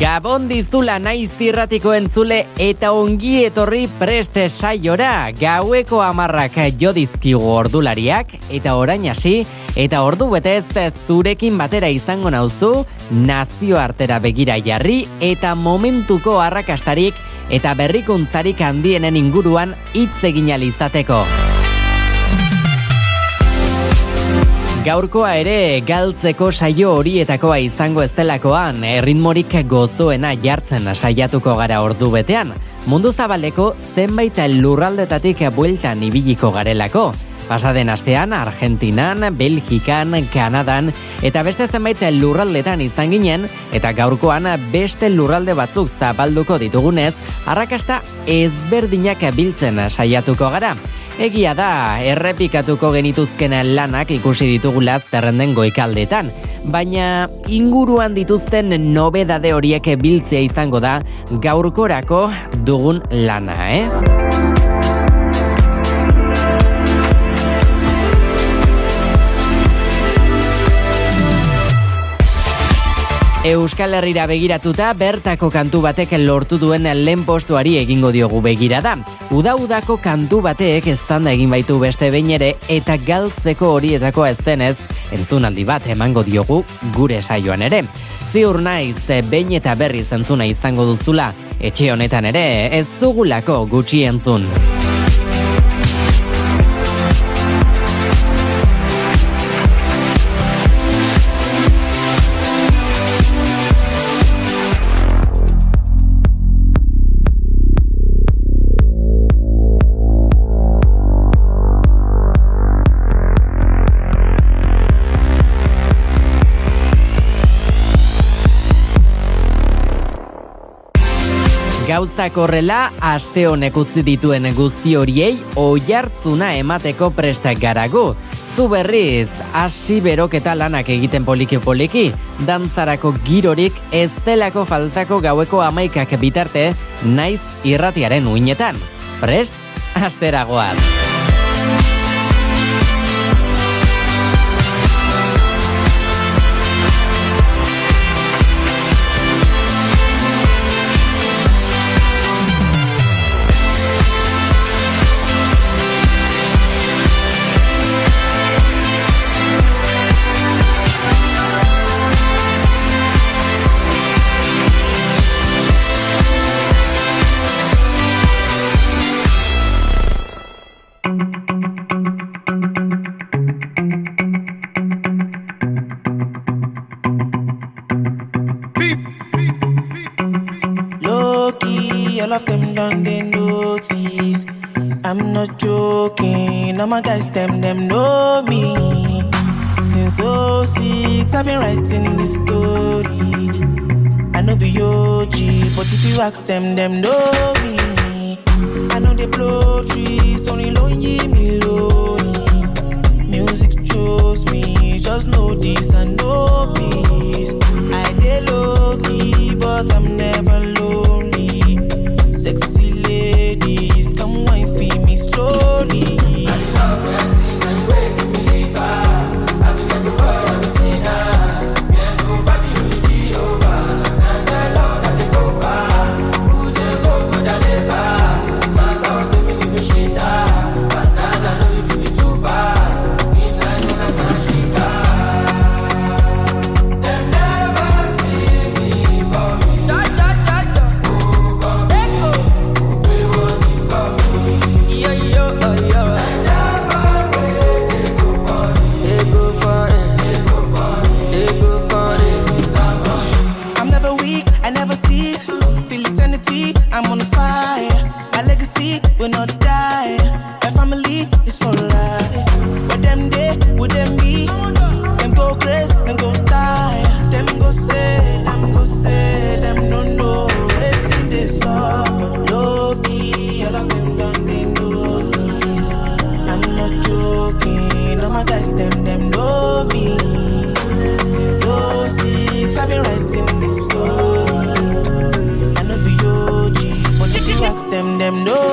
Gabon dizula nahi zirratiko entzule eta ongi etorri preste saiora gaueko amarrak jodizkigu ordulariak eta orain hasi eta ordu betez zurekin batera izango nauzu nazio artera begira jarri eta momentuko arrakastarik eta berrikuntzarik handienen inguruan hitz egin izateko. Gaurkoa ere galtzeko saio horietakoa izango ez delakoan, erritmorik gozoena jartzen saiatuko gara ordu betean. Mundu zabaleko zenbait lurraldetatik bueltan ibiliko garelako. Pasaden astean, Argentinan, Belgikan, Kanadan eta beste zenbait lurraldetan izan ginen eta gaurkoan beste lurralde batzuk zabalduko ditugunez, arrakasta ezberdinak biltzen saiatuko gara. Egia da, errepikatuko genituzken lanak ikusi ditugula zerrenden goikaldetan, baina inguruan dituzten nobedade horiek biltzea izango da gaurkorako dugun lana, eh? Euskal Herrira begiratuta bertako kantu batek lortu duen lehen postuari egingo diogu begirada. Uda-udako kantu batek eztanda egin baitu beste behin ere eta galtzeko horietako ez entzunaldi bat emango diogu gure saioan ere. Ziur naiz behin eta berri zentzuna izango duzula, etxe honetan ere ez dugulako gutxi entzun. Gauztak horrela, aste honek utzi dituen guzti horiei oihartzuna emateko prestak garago. Zu berriz, hasi beroketa lanak egiten poliki poliki, dantzarako girorik ez delako faltako gaueko amaikak bitarte, naiz irratiaren uinetan. Prest, asteragoaz. My guys, them, them know me. Since 06, I've been writing this story. I know be OG, but if you ask them, them know me. I know they blow trees, only lonely me lonely. Music chose me, just know this and know peace. I dey low key, but I'm never lonely. them know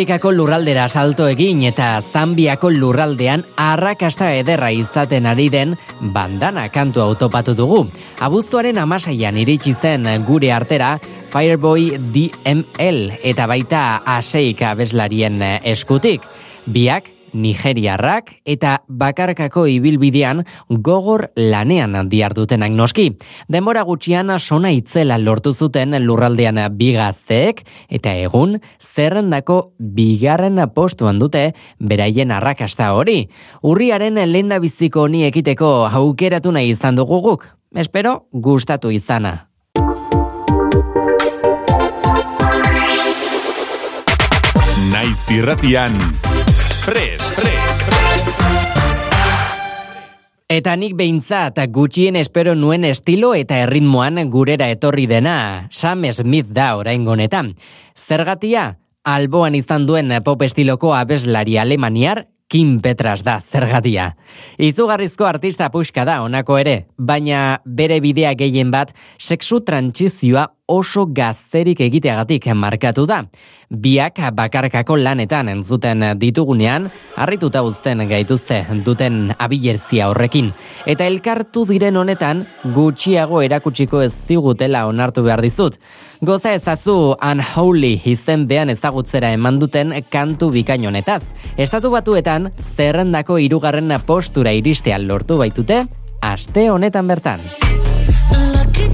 Afrikako lurraldera salto egin eta Zambiako lurraldean arrakasta ederra izaten ari den bandana kantu autopatu dugu. Abuztuaren amaseian iritsi zen gure artera Fireboy DML eta baita aseik abeslarien eskutik. Biak Nigeriarrak eta bakarkako ibilbidean gogor lanean diardutenak noski. Denbora gutxian sona itzela lortu zuten lurraldean bigazteek eta egun zerrendako bigarren postuan dute beraien arrakasta hori. Urriaren lenda biziko honi ekiteko aukeratu nahi izan dugu guk. Espero gustatu izana. Naiz irratian, Fres, Fres, Eta nik behintzat gutxien espero nuen estilo eta erritmoan gurera etorri dena, Sam Smith da orain gonetan. Zergatia, alboan izan duen pop estiloko abeslari alemaniar, Kim Petras da zergatia. Izugarrizko artista puxka da onako ere, baina bere bidea gehien bat sexu trantzizioa oso gazterik egiteagatik markatu da. Biak bakarkako lanetan entzuten ditugunean, harrituta uzten gaituzte duten abilerzia horrekin. Eta elkartu diren honetan, gutxiago erakutsiko ez zigutela onartu behar dizut. Goza ezazu Unholy izen behan ezagutzera eman duten kantu bikain honetaz. Estatu batuetan, zerrendako irugarren postura iristea lortu baitute, aste honetan bertan.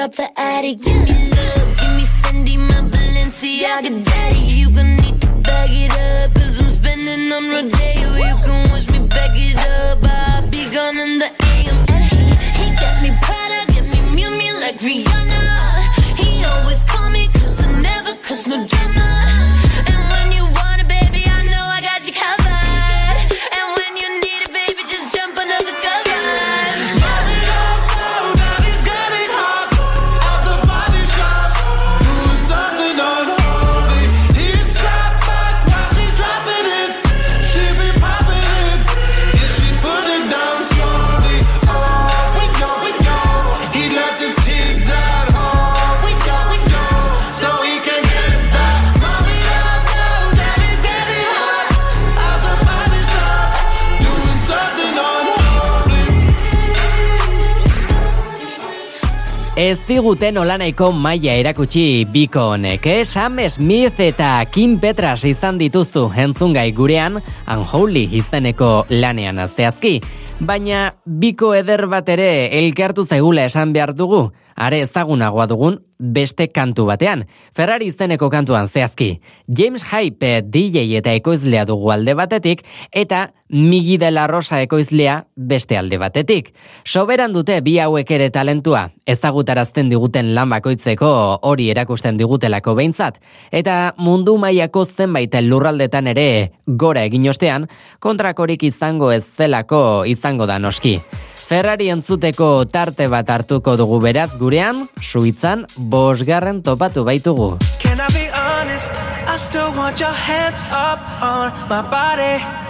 drop the attic. Give me love, give me Fendi, my Balenciaga daddy. You gonna need to bag it up, diguten olanaiko maila erakutsi biko honek, eh? Sam Smith eta Kim Petras izan dituzu entzungai gurean, Unholy izeneko lanean azteazki. Baina biko eder bat ere elkartu zaigula esan behar dugu, are ezagunagoa dugun beste kantu batean. Ferrari izeneko kantuan zehazki. James Hype DJ eta ekoizlea dugu alde batetik eta Migi de la Rosa ekoizlea beste alde batetik. Soberan dute bi hauek ere talentua, ezagutarazten diguten lan bakoitzeko hori erakusten digutelako behintzat. Eta mundu mailako zenbait lurraldetan ere gora egin ostean, kontrakorik izango ez zelako izango da noski. Ferrari entzuteko tarte bat hartuko dugu beraz gurean, suitzan bosgarren topatu baitugu. Can I be honest? I still want your hands up on my body.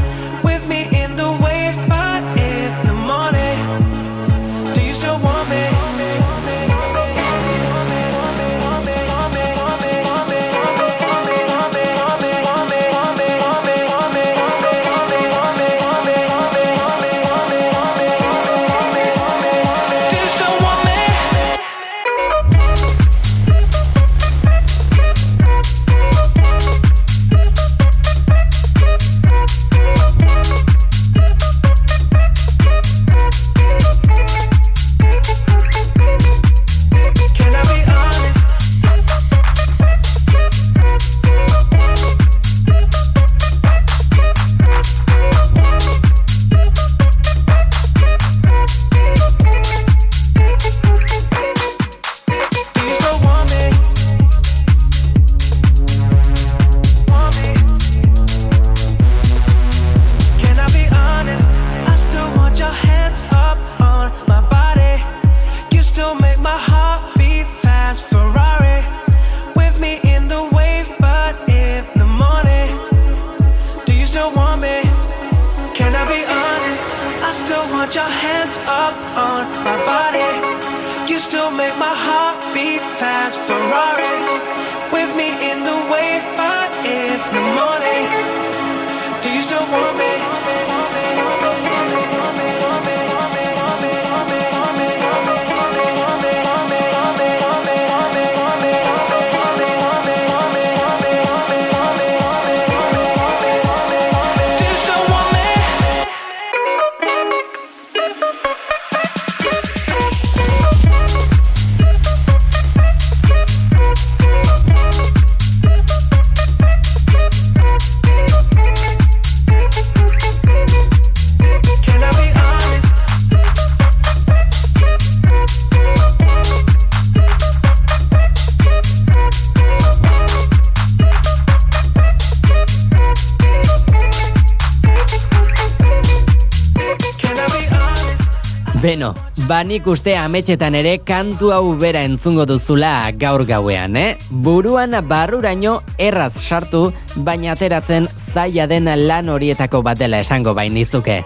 Beno, banik uste ametxetan ere kantu hau bera entzungo duzula gaur gauean, eh? Buruan barruraino erraz sartu, baina ateratzen zaila den lan horietako bat dela esango bain nizuke.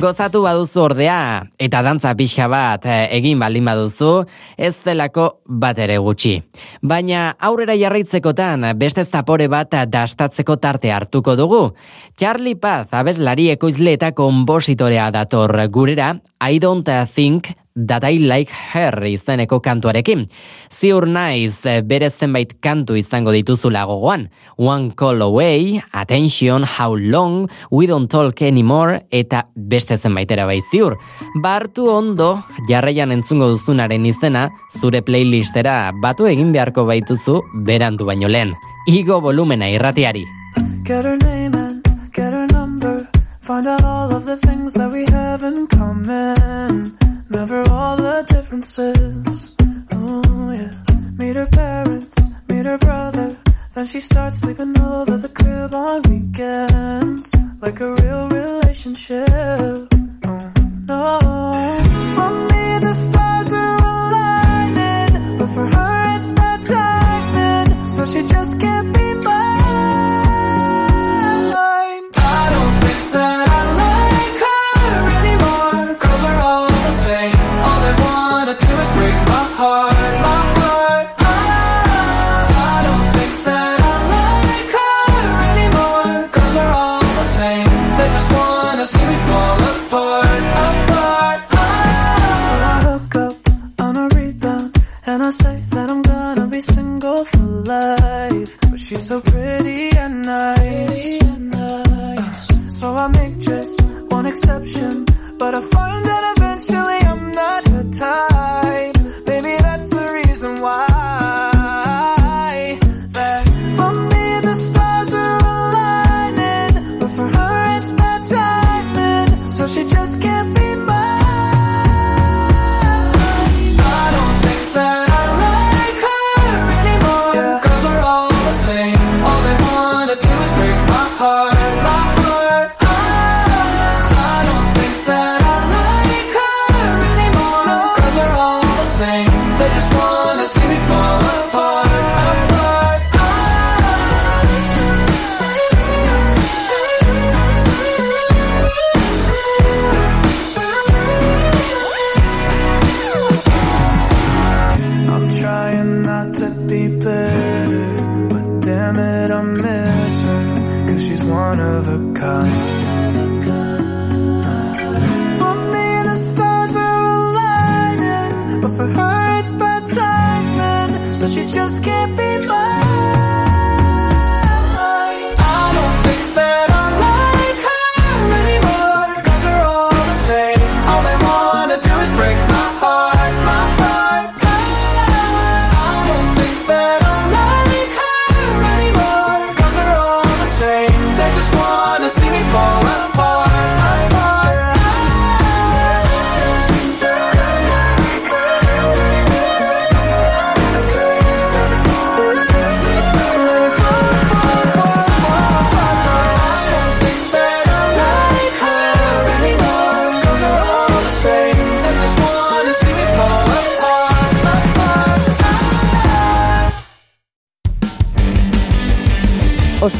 Gozatu baduzu ordea, eta dantza pixka bat eh, egin baldin baduzu, ez zelako bat ere gutxi. Baina aurrera jarraitzekotan beste zapore bat dastatzeko tarte hartuko dugu. Charlie Paz abeslari ekoizle eta konpositorea dator gurera, I don't think that I like her izeneko kantuarekin. Ziur naiz eh, bere zenbait kantu izango dituzula gogoan. One Call Away, Attention, How Long, We Don't Talk Anymore, eta beste zenbaitera bai ziur. Bartu ondo, jarraian entzungo duzunaren izena, zure playlistera batu egin beharko baituzu berandu baino lehen. Igo volumena irratiari. Get her name and get her number. Find out all of the things that we have in common. Never all the differences. Oh, yeah. Meet her parents, meet her brother. Then she starts sleeping over the crib on weekends. Like a real relationship. Oh, no. For me, the stars are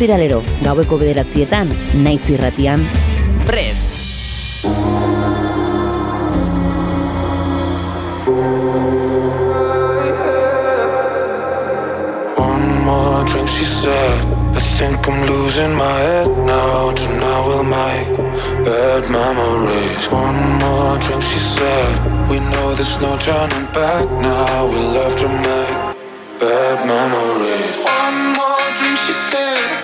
ostiralero gaueko bederatzietan naiz irratian. Prest. One more drink she said. I think I'm losing my head now. Tonight will make bad memories. One more drink she said. We know there's no turning back now. We love to make bad memories. One more drink she said.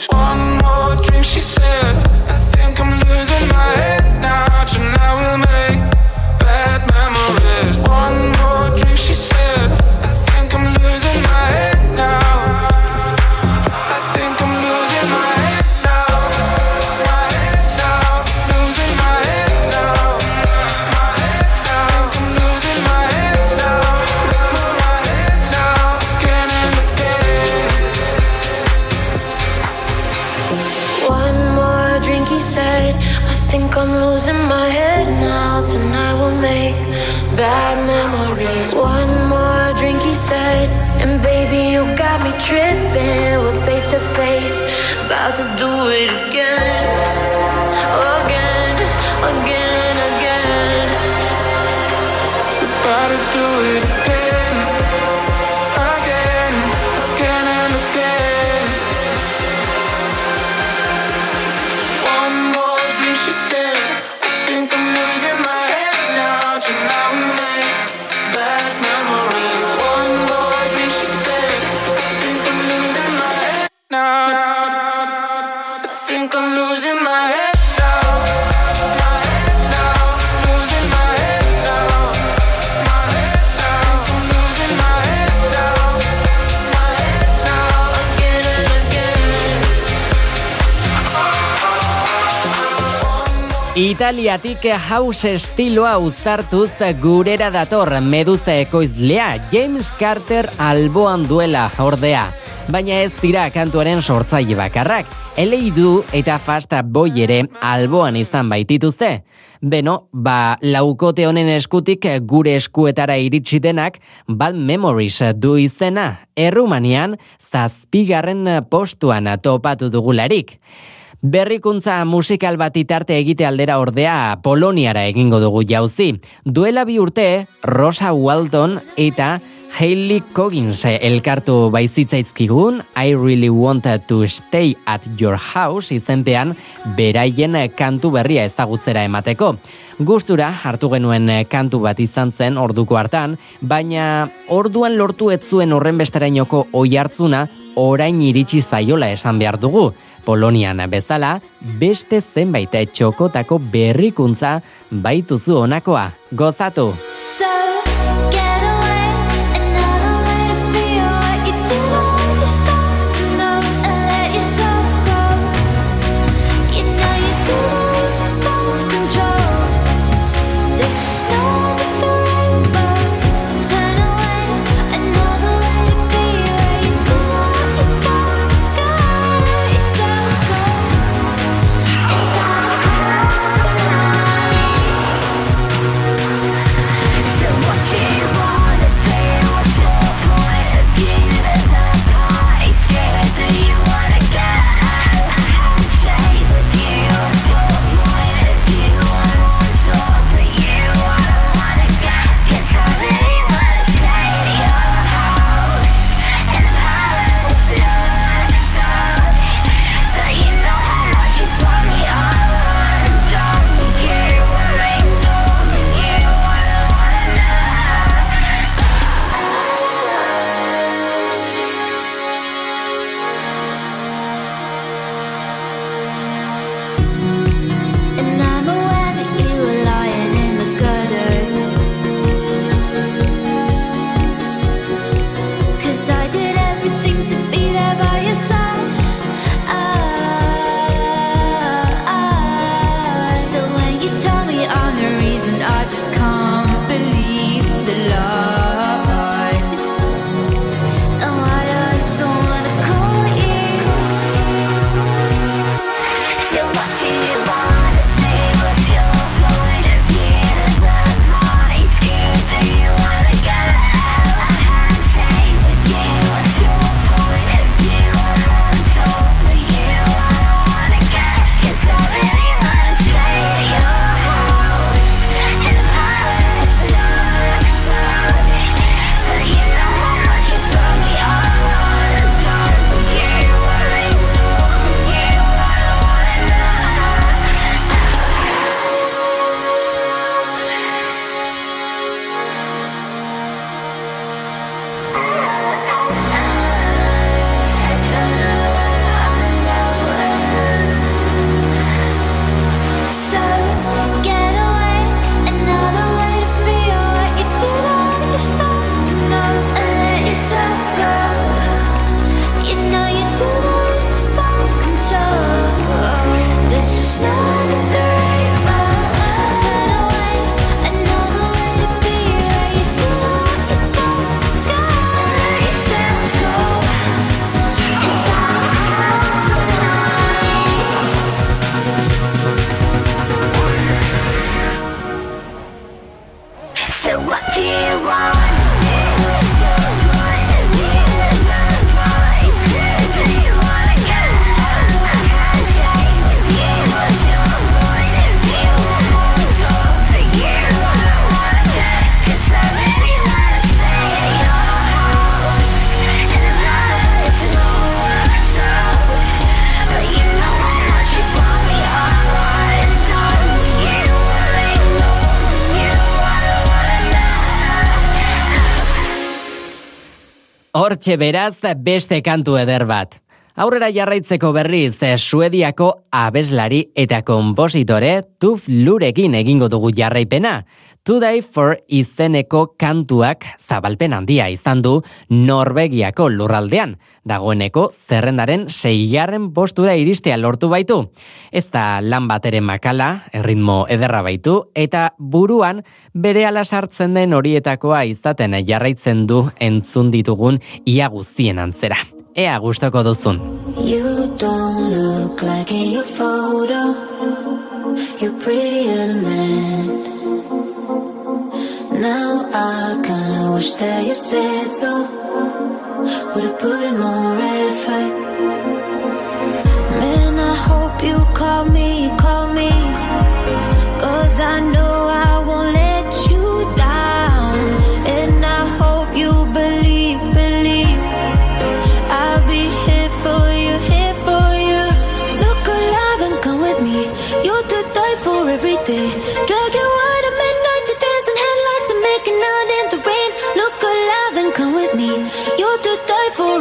tripping. We're face to face, about to do it again. Italiatik house estiloa uztartuz gurera dator meduza ekoizlea James Carter alboan duela ordea. Baina ez dira kantuaren sortzaile bakarrak, eleidu eta fasta boy ere alboan izan baitituzte. Beno, ba, laukote honen eskutik gure eskuetara iritsi denak, Bad Memories du izena, errumanian zazpigarren postuan topatu dugularik. Berrikuntza musikal bat itarte egite aldera ordea Poloniara egingo dugu jauzi. Duela bi urte, Rosa Walton eta Hailey Coggins elkartu baizitzaizkigun I Really Wanted to Stay at Your House izenpean beraien kantu berria ezagutzera emateko. Gustura hartu genuen kantu bat izan zen orduko hartan, baina orduan lortu ez zuen horren besterainoko oi hartzuna orain iritsi zaiola esan behar dugu. Polonian bezala, beste zenbait txokotako berrikuntza baituzu honakoa. Gozatu! So Hortxe beraz beste kantu eder bat. Aurrera jarraitzeko berriz, eh, Suediako abeslari eta kompositore Tuf Lurekin egingo dugu jarraipena. Today for izeneko kantuak zabalpen handia izan du Norvegiako lurraldean. Dagoeneko zerrendaren seigarren postura iristea lortu baitu. Ez da lan bateren makala, erritmo ederra baitu, eta buruan bere ala sartzen den horietakoa izaten jarraitzen du entzun ditugun ia guztien antzera. ea gustoko duzun. You don't look like in your photo. You're prettier than Now I kinda wish that you said so. Would've put in more effort. Man, I hope you call me, call me. Cause I know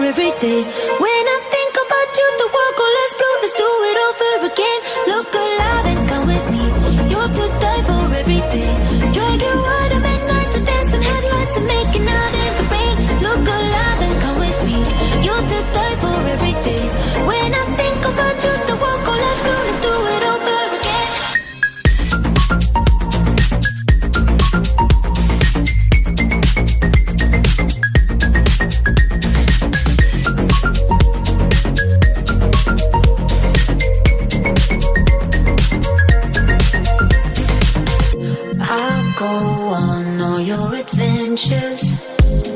every day. When I think about you, the world goes less blue. Let's do it over again. ashes.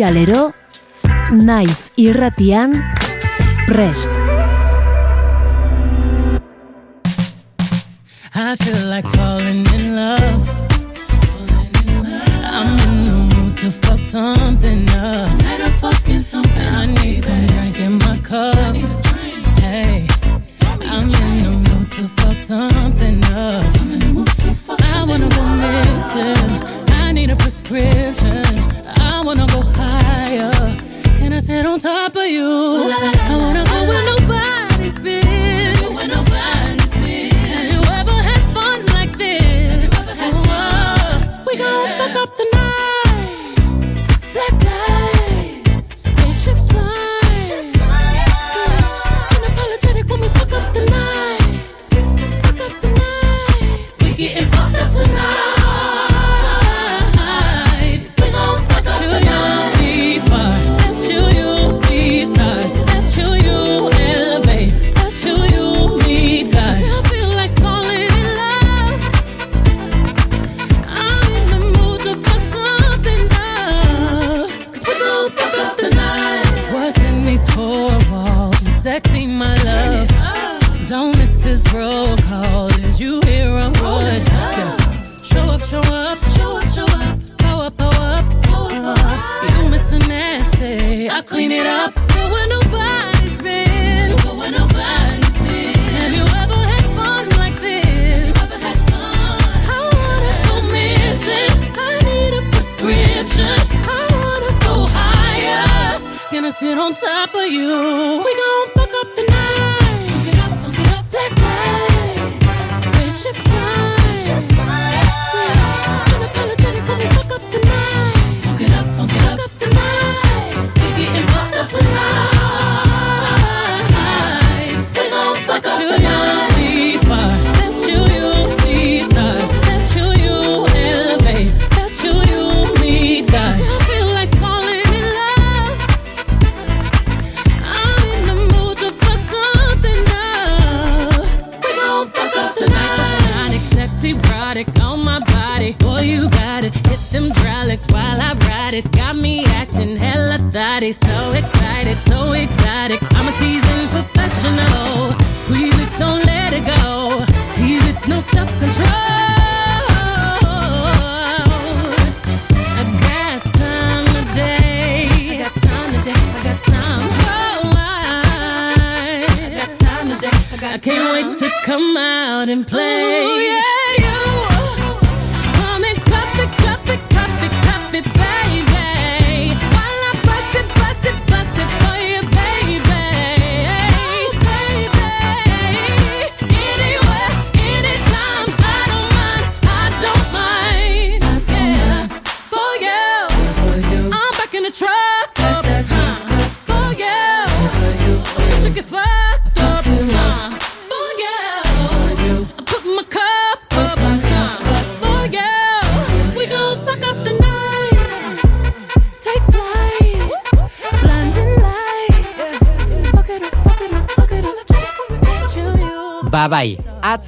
ostiralero, naiz irratian, prest. I feel like falling in love. I'm in the mood to fuck something up. Tonight I'm fucking something. I need some drink in my cup.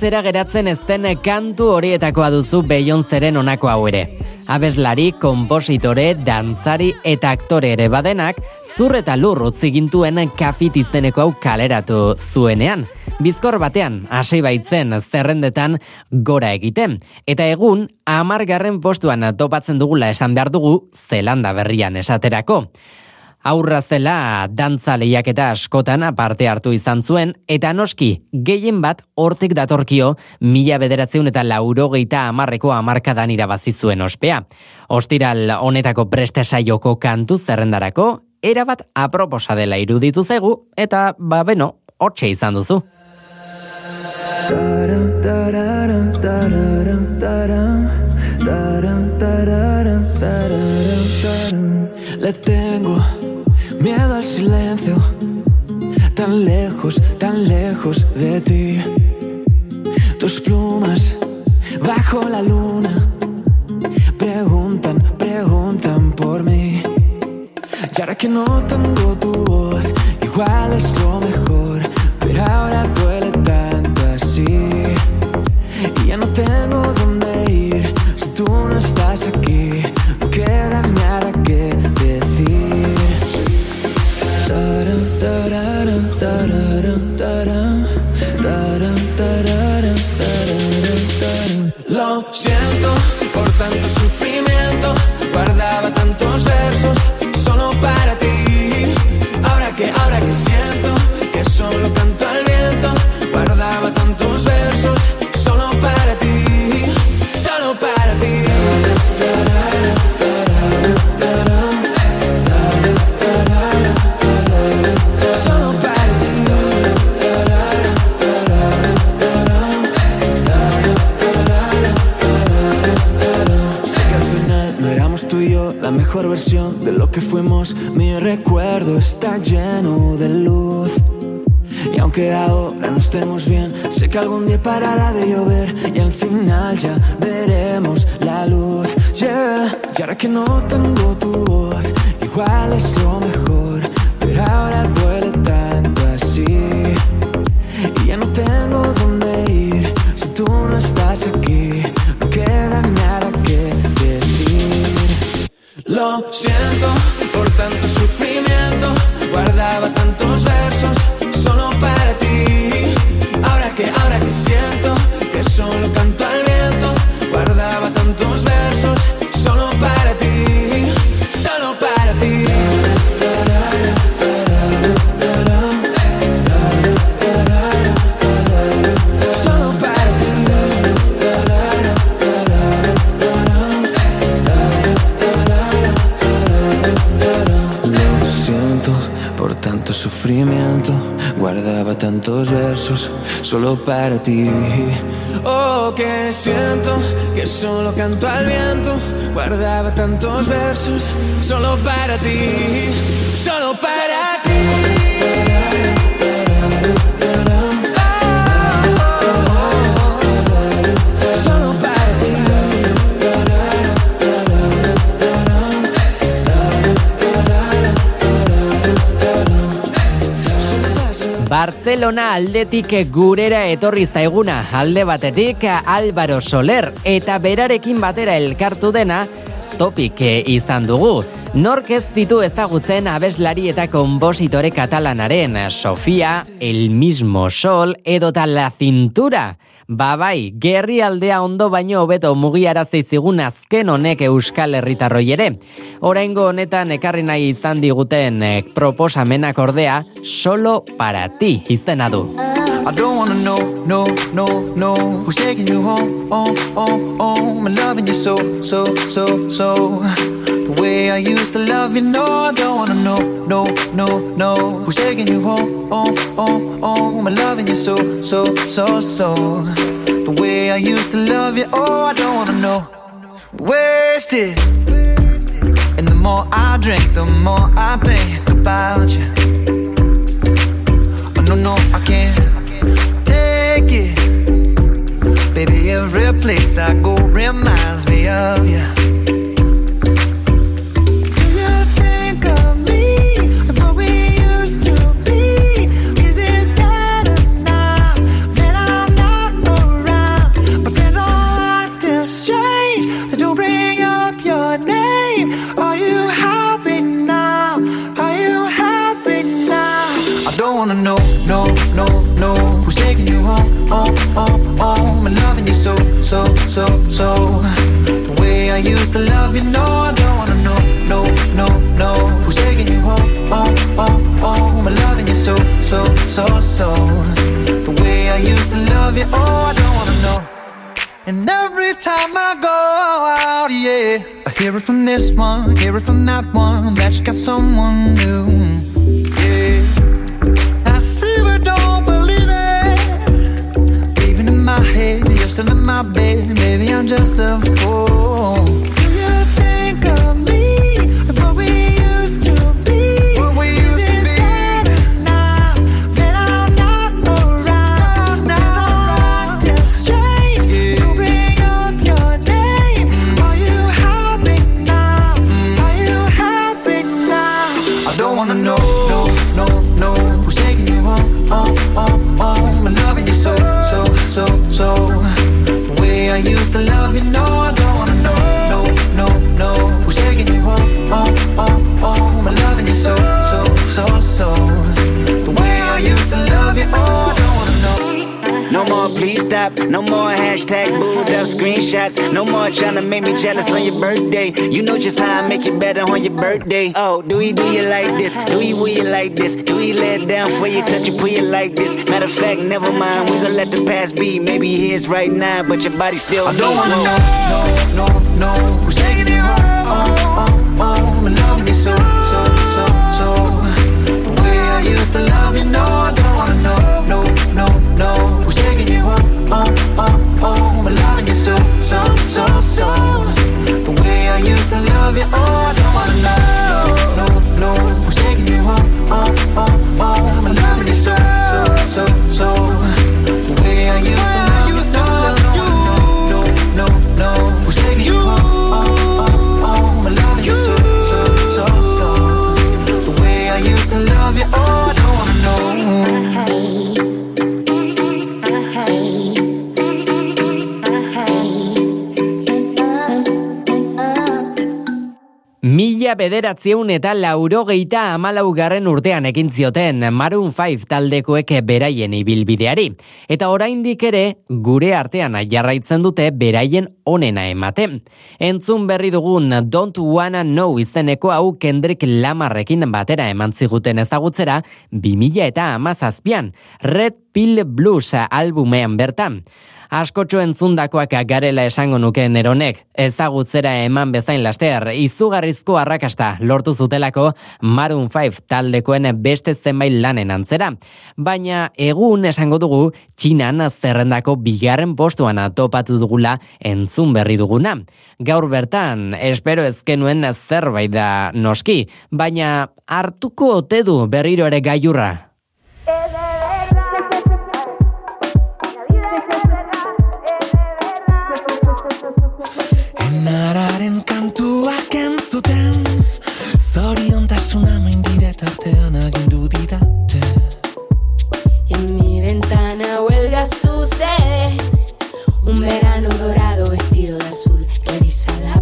atzera geratzen ezten kantu horietakoa duzu Beyoncéren onako hau ere. Abeslari, kompositore, dantzari eta aktore ere badenak, zur eta lur utzi gintuen kafit izteneko hau kaleratu zuenean. Bizkor batean, hasi baitzen zerrendetan gora egiten. Eta egun, amargarren postuan topatzen dugula esan behar dugu, Zelanda berrian esaterako. Aurra zela dantza lehiaketa askotan parte hartu izan zuen, eta noski, gehien bat hortik datorkio mila bederatzeun eta laurogeita amarreko amarkadan irabazi zuen ospea. Ostiral honetako prestesaioko kantu zerrendarako, erabat aproposa dela iruditu zegu, eta, ba, beno, hortxe izan duzu. Le tengo Miedo al silencio, tan lejos, tan lejos de ti. Tus plumas bajo la luna preguntan, preguntan por mí. Y ahora que no tengo tu voz, igual es lo mejor, pero ahora duele tanto así. Y ya no tengo dónde ir si tú no estás aquí. все mejor versión de lo que fuimos. Mi recuerdo está lleno de luz. Y aunque ahora no estemos bien, sé que algún día parará de llover y al final ya veremos la luz. Yeah. Y ahora que no tengo tu voz, igual es lo mejor, pero ahora duele siento solo para ti. Oh, que siento que solo canto al viento. Guardaba tantos versos solo para ti, solo Barcelona aldetik gurera etorri zaiguna alde batetik Álvaro Soler eta berarekin batera elkartu dena topik izan dugu. Nork ez ditu ezagutzen abeslari eta konpositore katalanaren Sofia, El mismo sol edota La cintura. Ba bai, gerri aldea ondo baino hobeto mugiarazi zigun azken honek Euskal Herritarroi ere. Oraingo honetan ekarri nahi izan diguten eh, proposamenak ordea solo para ti izena du. I don't wanna know, no, no, no Who's taking you home, home, home, home And loving you so, so, so, so The way I used to love you, no I don't wanna know, no, no, no. Who's taking you home, home, home, home? And loving you so, so, so, so. The way I used to love you, oh I don't wanna know. Wasted. And the more I drink, the more I think about you. Oh no, no, I can't take it. Baby, every place I go reminds me of you. So, so, so, The way I used to love you, no I don't wanna know, no, no, no. Who's taking you home, home, home, home? And loving you so, so, so, so. The way I used to love you, oh I don't wanna know. And every time I go out, yeah, I hear it from this one, hear it from that one, that you got someone new. Yeah, I see but don't believe it. Even in my head, still in my bed. Maybe I'm just a fool. No more trying to make me jealous on your birthday. You know just how I make you better on your birthday. Oh, do we do you like this? Do we will you like this? Do we let down for you, touch you, put you like this? Matter of fact, never mind. We gonna let the past be. Maybe here's right now, but your body still. I don't wanna know, no, no, no. Who's taking home, oh, oh, oh, home, home? And loving Mila bederatzieun eta laurogeita amalaugarren urtean ekin zioten Maroon 5 taldekoek beraien ibilbideari. Eta oraindik ere gure artean jarraitzen dute beraien onena emate. Entzun berri dugun Don't Wanna Know izeneko hau Kendrick Lamarrekin batera eman ziguten ezagutzera 2000 eta amazazpian. Red Pill Blues albumean bertan. Askotxo entzundakoak garela esango nuke neronek, ezagutzera eman bezain laster, izugarrizko arrakasta lortu zutelako Maroon 5 taldekoen beste zenbait lanen antzera. Baina egun esango dugu Txinan zerrendako bigarren postuan topatu dugula entzun berri duguna. Gaur bertan, espero ezkenuen zerbait da noski, baina hartuko ote du berriro ere gaiurra. Enararen kantuak entzuten Zoriontasuna maindire tartean agindu didate Y en mi ventana vuelve a suceder Un verano dorado vestido de azul que eriza la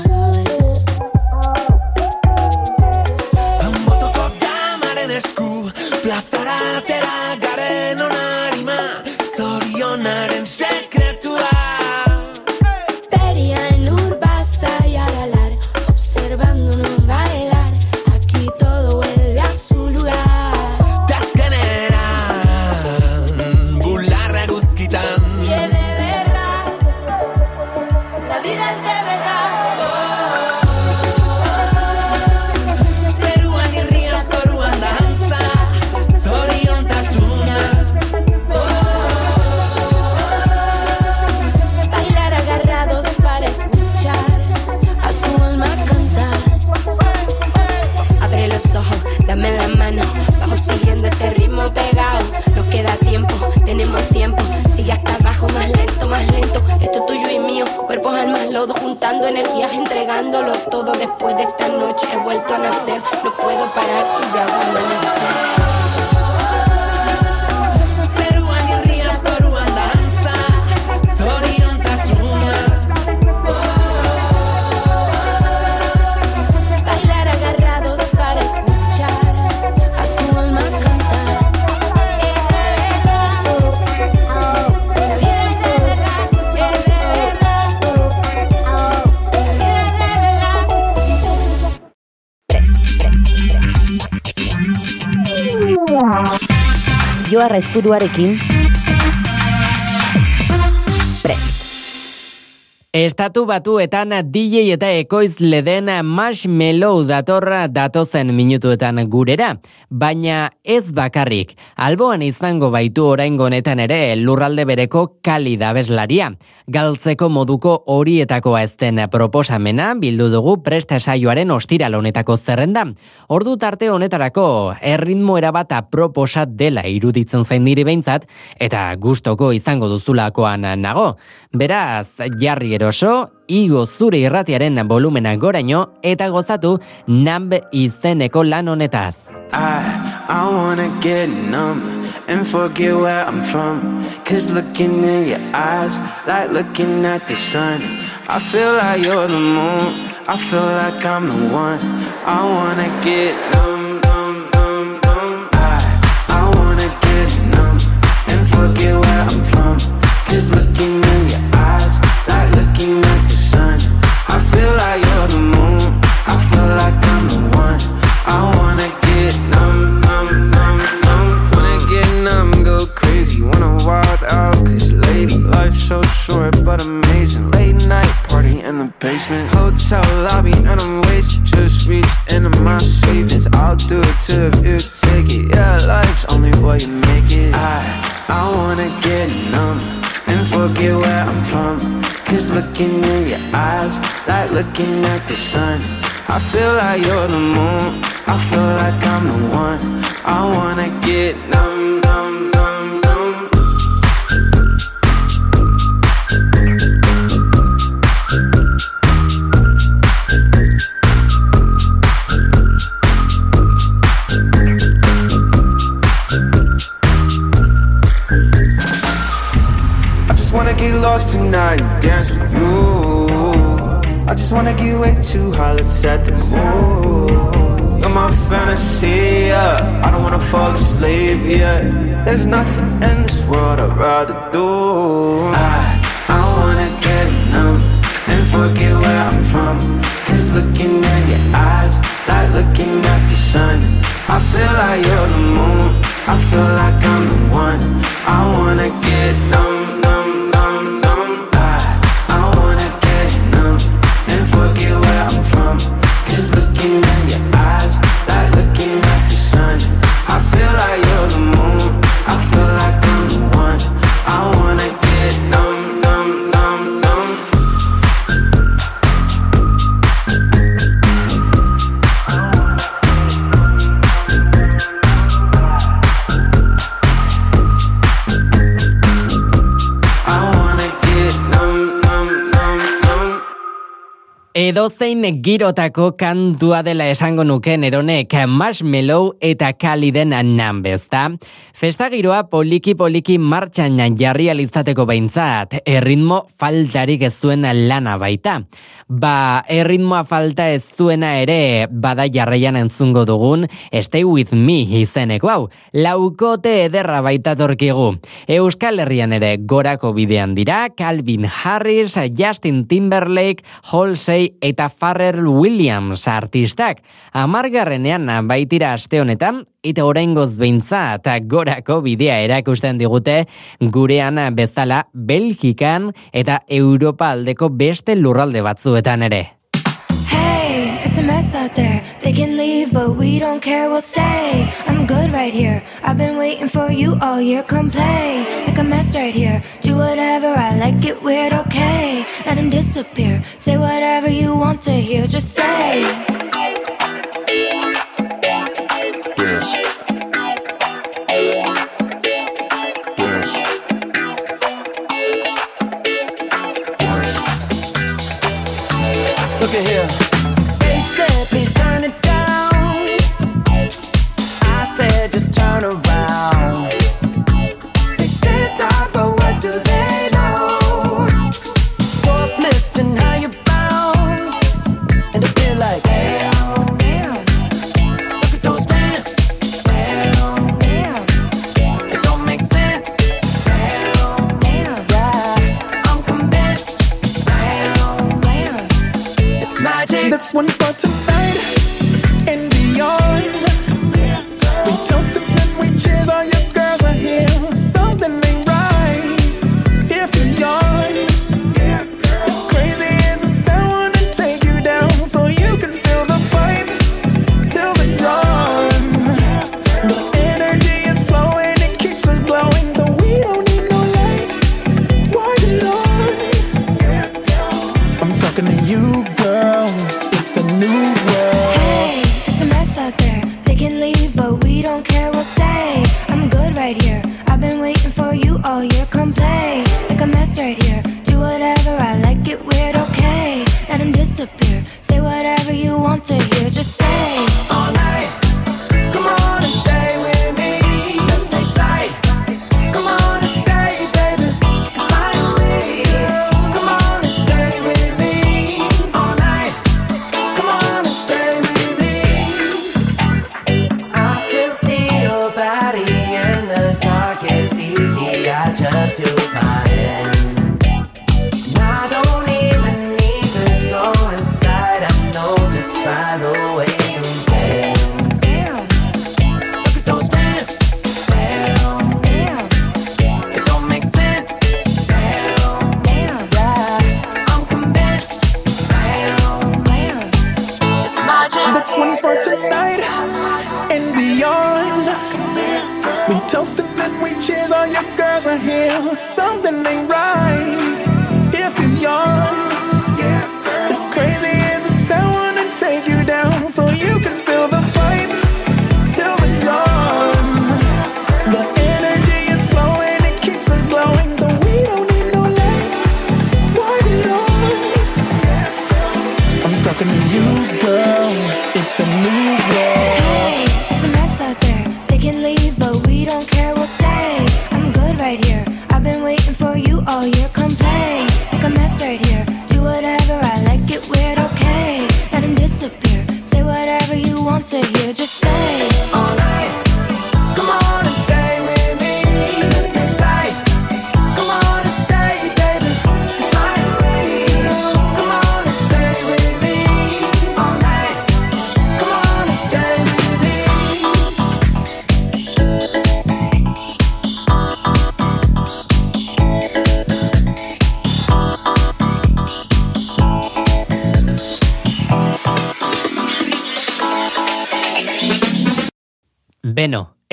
Ezkuduarekin Estatu batuetan DJ eta ekoizle den Marshmallow datorra datozen minutuetan gurera, baina ez bakarrik. Alboan izango baitu oraingo honetan ere lurralde bereko kali beslaria. Galtzeko moduko horietakoa ez den proposamena bildu dugu presta saioaren ostiral honetako zerrenda. Ordu tarte honetarako erritmo erabat proposa dela iruditzen zain niri behintzat eta gustoko izango duzulakoan nago. Beraz, jarri eroso, igo zure irratiaren volumena goraino eta gozatu namb izeneko lan honetaz. I, I wanna get numb and forget where I'm from. Cause looking in your eyes, like looking at the sun. I feel like you're the moon, I feel like I'm the one. I wanna get numb, numb, numb, numb. I, I wanna get numb and forget where I'm from. Cause looking in so short but amazing. Late night party in the basement, hotel lobby, and I'm wasted. Just reach into my savings. I'll do it too if you take it. Yeah, life's only what you make it. I I wanna get numb and forget where I'm from. Cause looking in your eyes, like looking at the sun. I feel like you're the moon. I feel like I'm the one. I wanna get numb, numb. And dance with you. I just wanna get way too high, let's set the mood. You're my fantasy, yeah. I don't wanna fall asleep yet. There's nothing in this world I'd rather do. I, I wanna get numb and forget where I'm from. Cause looking at your eyes, like looking at the sun. I feel like you're the moon, I feel like I'm the one. I wanna get numb, Edozein girotako kantua dela esango nuke neronek marshmallow eta kaliden nan bezta. Festa giroa poliki poliki martxan jarri alizateko behintzat, erritmo faltarik ez zuen lana baita. Ba, erritmoa falta ez zuena ere bada jarraian entzungo dugun Stay With Me izeneko hau. Laukote ederra baita torkigu. Euskal Herrian ere gorako bidean dira, Calvin Harris, Justin Timberlake, Halsey eta Pharrell Williams artistak. Amargarrenean baitira aste honetan, eta oraingoz behintzat gorako bidea erakusten digute gurean bezala Belgikan eta Europa aldeko beste lurralde batzuetan ere. It's a mess out there. They can leave, but we don't care, we'll stay. I'm good right here. I've been waiting for you all year. Come play, make a mess right here. Do whatever I like, it weird, okay. Let him disappear. Say whatever you want to hear, just say. when it's tonight. to.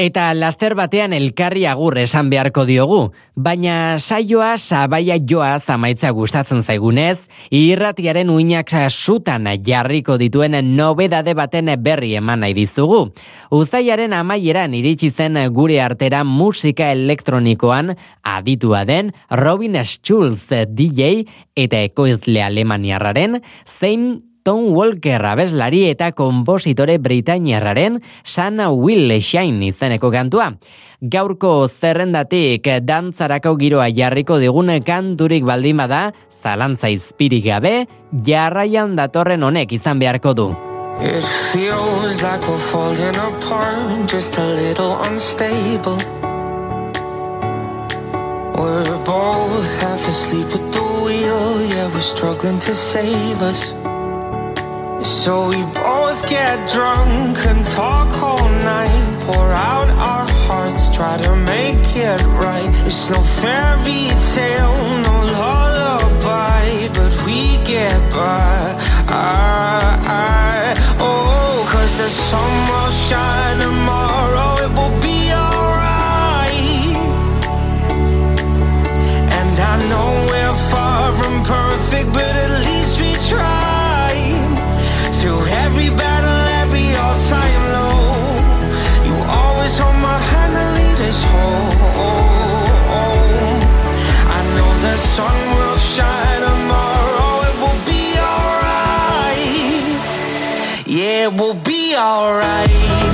Eta laster batean elkarri agur esan beharko diogu, baina saioa sabaia joa zamaitza gustatzen zaigunez, irratiaren uinak sutan jarriko dituen nobedade baten berri eman nahi dizugu. Uzaiaren amaieran iritsi zen gure artera musika elektronikoan aditua den Robin Schulz DJ eta ekoizle alemaniarraren zein Tom Walker abeslari eta kompositore britainiarraren Sana Will Shine izeneko kantua. Gaurko zerrendatik dantzarako giroa jarriko digun kanturik baldin bada, zalantza izpirik gabe, jarraian datorren honek izan beharko du. It feels like we're falling apart, just a little unstable. We're both half asleep at the wheel, yeah, we're struggling to save us. So we both get drunk and talk all night, pour out our hearts, try to make it right. It's no fairy tale, no lullaby, but we get by. I, I, oh, cause the sun will shine tomorrow, it will be alright. And I know Through every battle, every all-time low, you always hold my hand and lead us home. I know the sun will shine tomorrow, it will be alright. Yeah, it will be alright.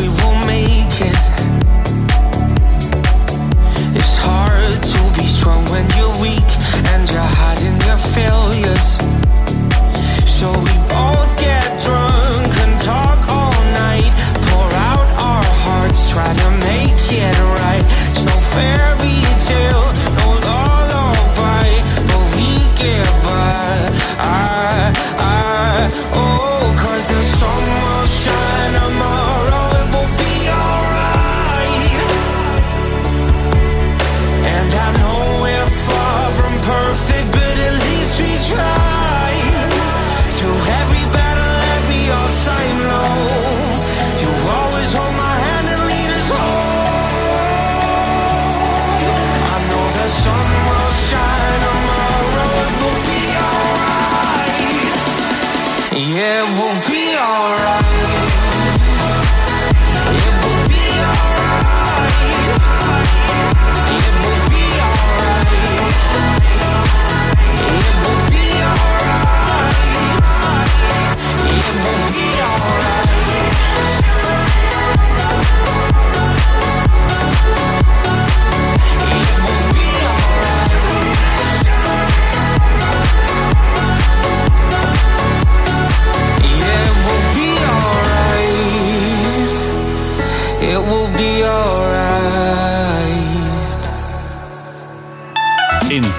we will make it.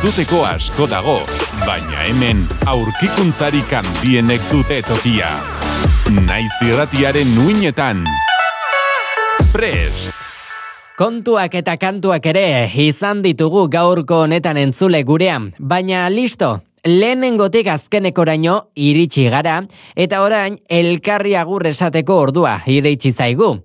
Entzuteko asko dago, baina hemen aurkikuntzarik handienek dute tokia. Naiz irratiaren nuinetan. Prest! Kontuak eta kantuak ere izan ditugu gaurko honetan entzule gurean, baina listo, lehenengotik azkenekoraino iritsi gara, eta orain elkarri agur esateko ordua ireitsi zaigu.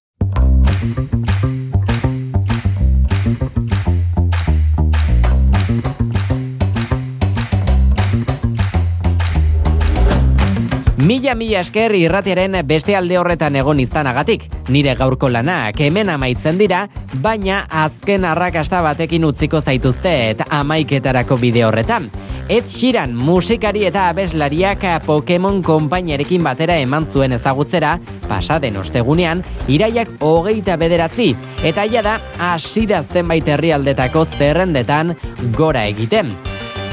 Mila mila esker irratiaren beste alde horretan egon izanagatik. Nire gaurko lanak hemen amaitzen dira, baina azken arrakasta batekin utziko zaituzte eta amaiketarako bide horretan. Ed Sheeran musikari eta abeslariak Pokemon konpainiarekin batera eman zuen ezagutzera, pasaden ostegunean, iraiak hogeita bederatzi, eta ja da asira zenbait herrialdetako zerrendetan gora egiten.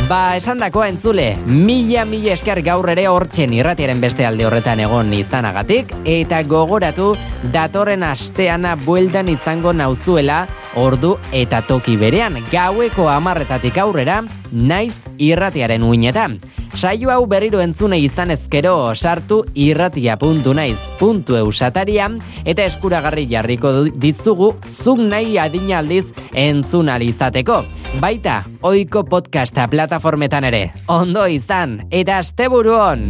Ba, esan dakoa entzule, mila mila esker gaur ere hortzen irratiaren beste alde horretan egon izanagatik, eta gogoratu datorren asteana bueltan izango nauzuela ordu eta toki berean, gaueko amarretatik aurrera, naiz irratiaren uinetan. Saio hau berriro entzune izan ezkero sartu irratia.naiz.eu satarian eta eskuragarri jarriko dizugu zuk nahi adina aldiz entzun ahal izateko. Baita, oiko podcasta plataformetan ere. Ondo izan, eta asteburu on!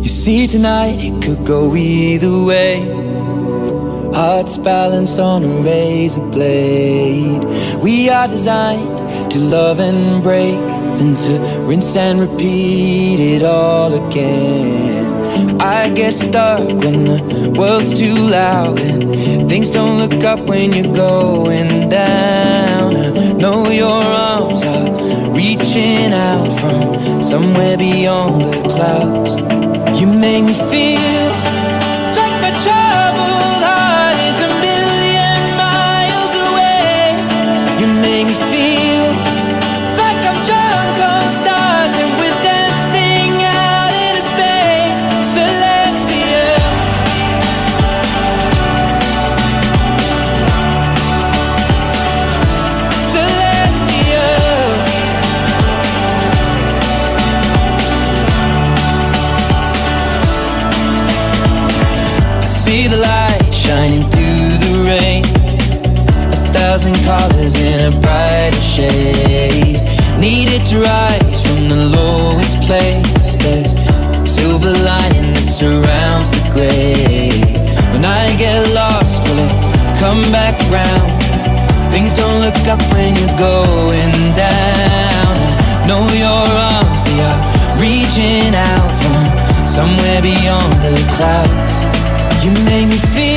You see, tonight it could go either way. Hearts balanced on a razor blade. We are designed to love and break, to rinse and repeat it all again. I get stuck when the world's too loud and things don't look up when you're going down. I know your arms are reaching out from somewhere beyond the clouds. You make me feel a brighter shade. Needed to rise from the lowest place. There's a silver lining that surrounds the gray. When I get lost, will it come back round? Things don't look up when you're going down. I know your arms, they are reaching out from somewhere beyond the clouds. You make me feel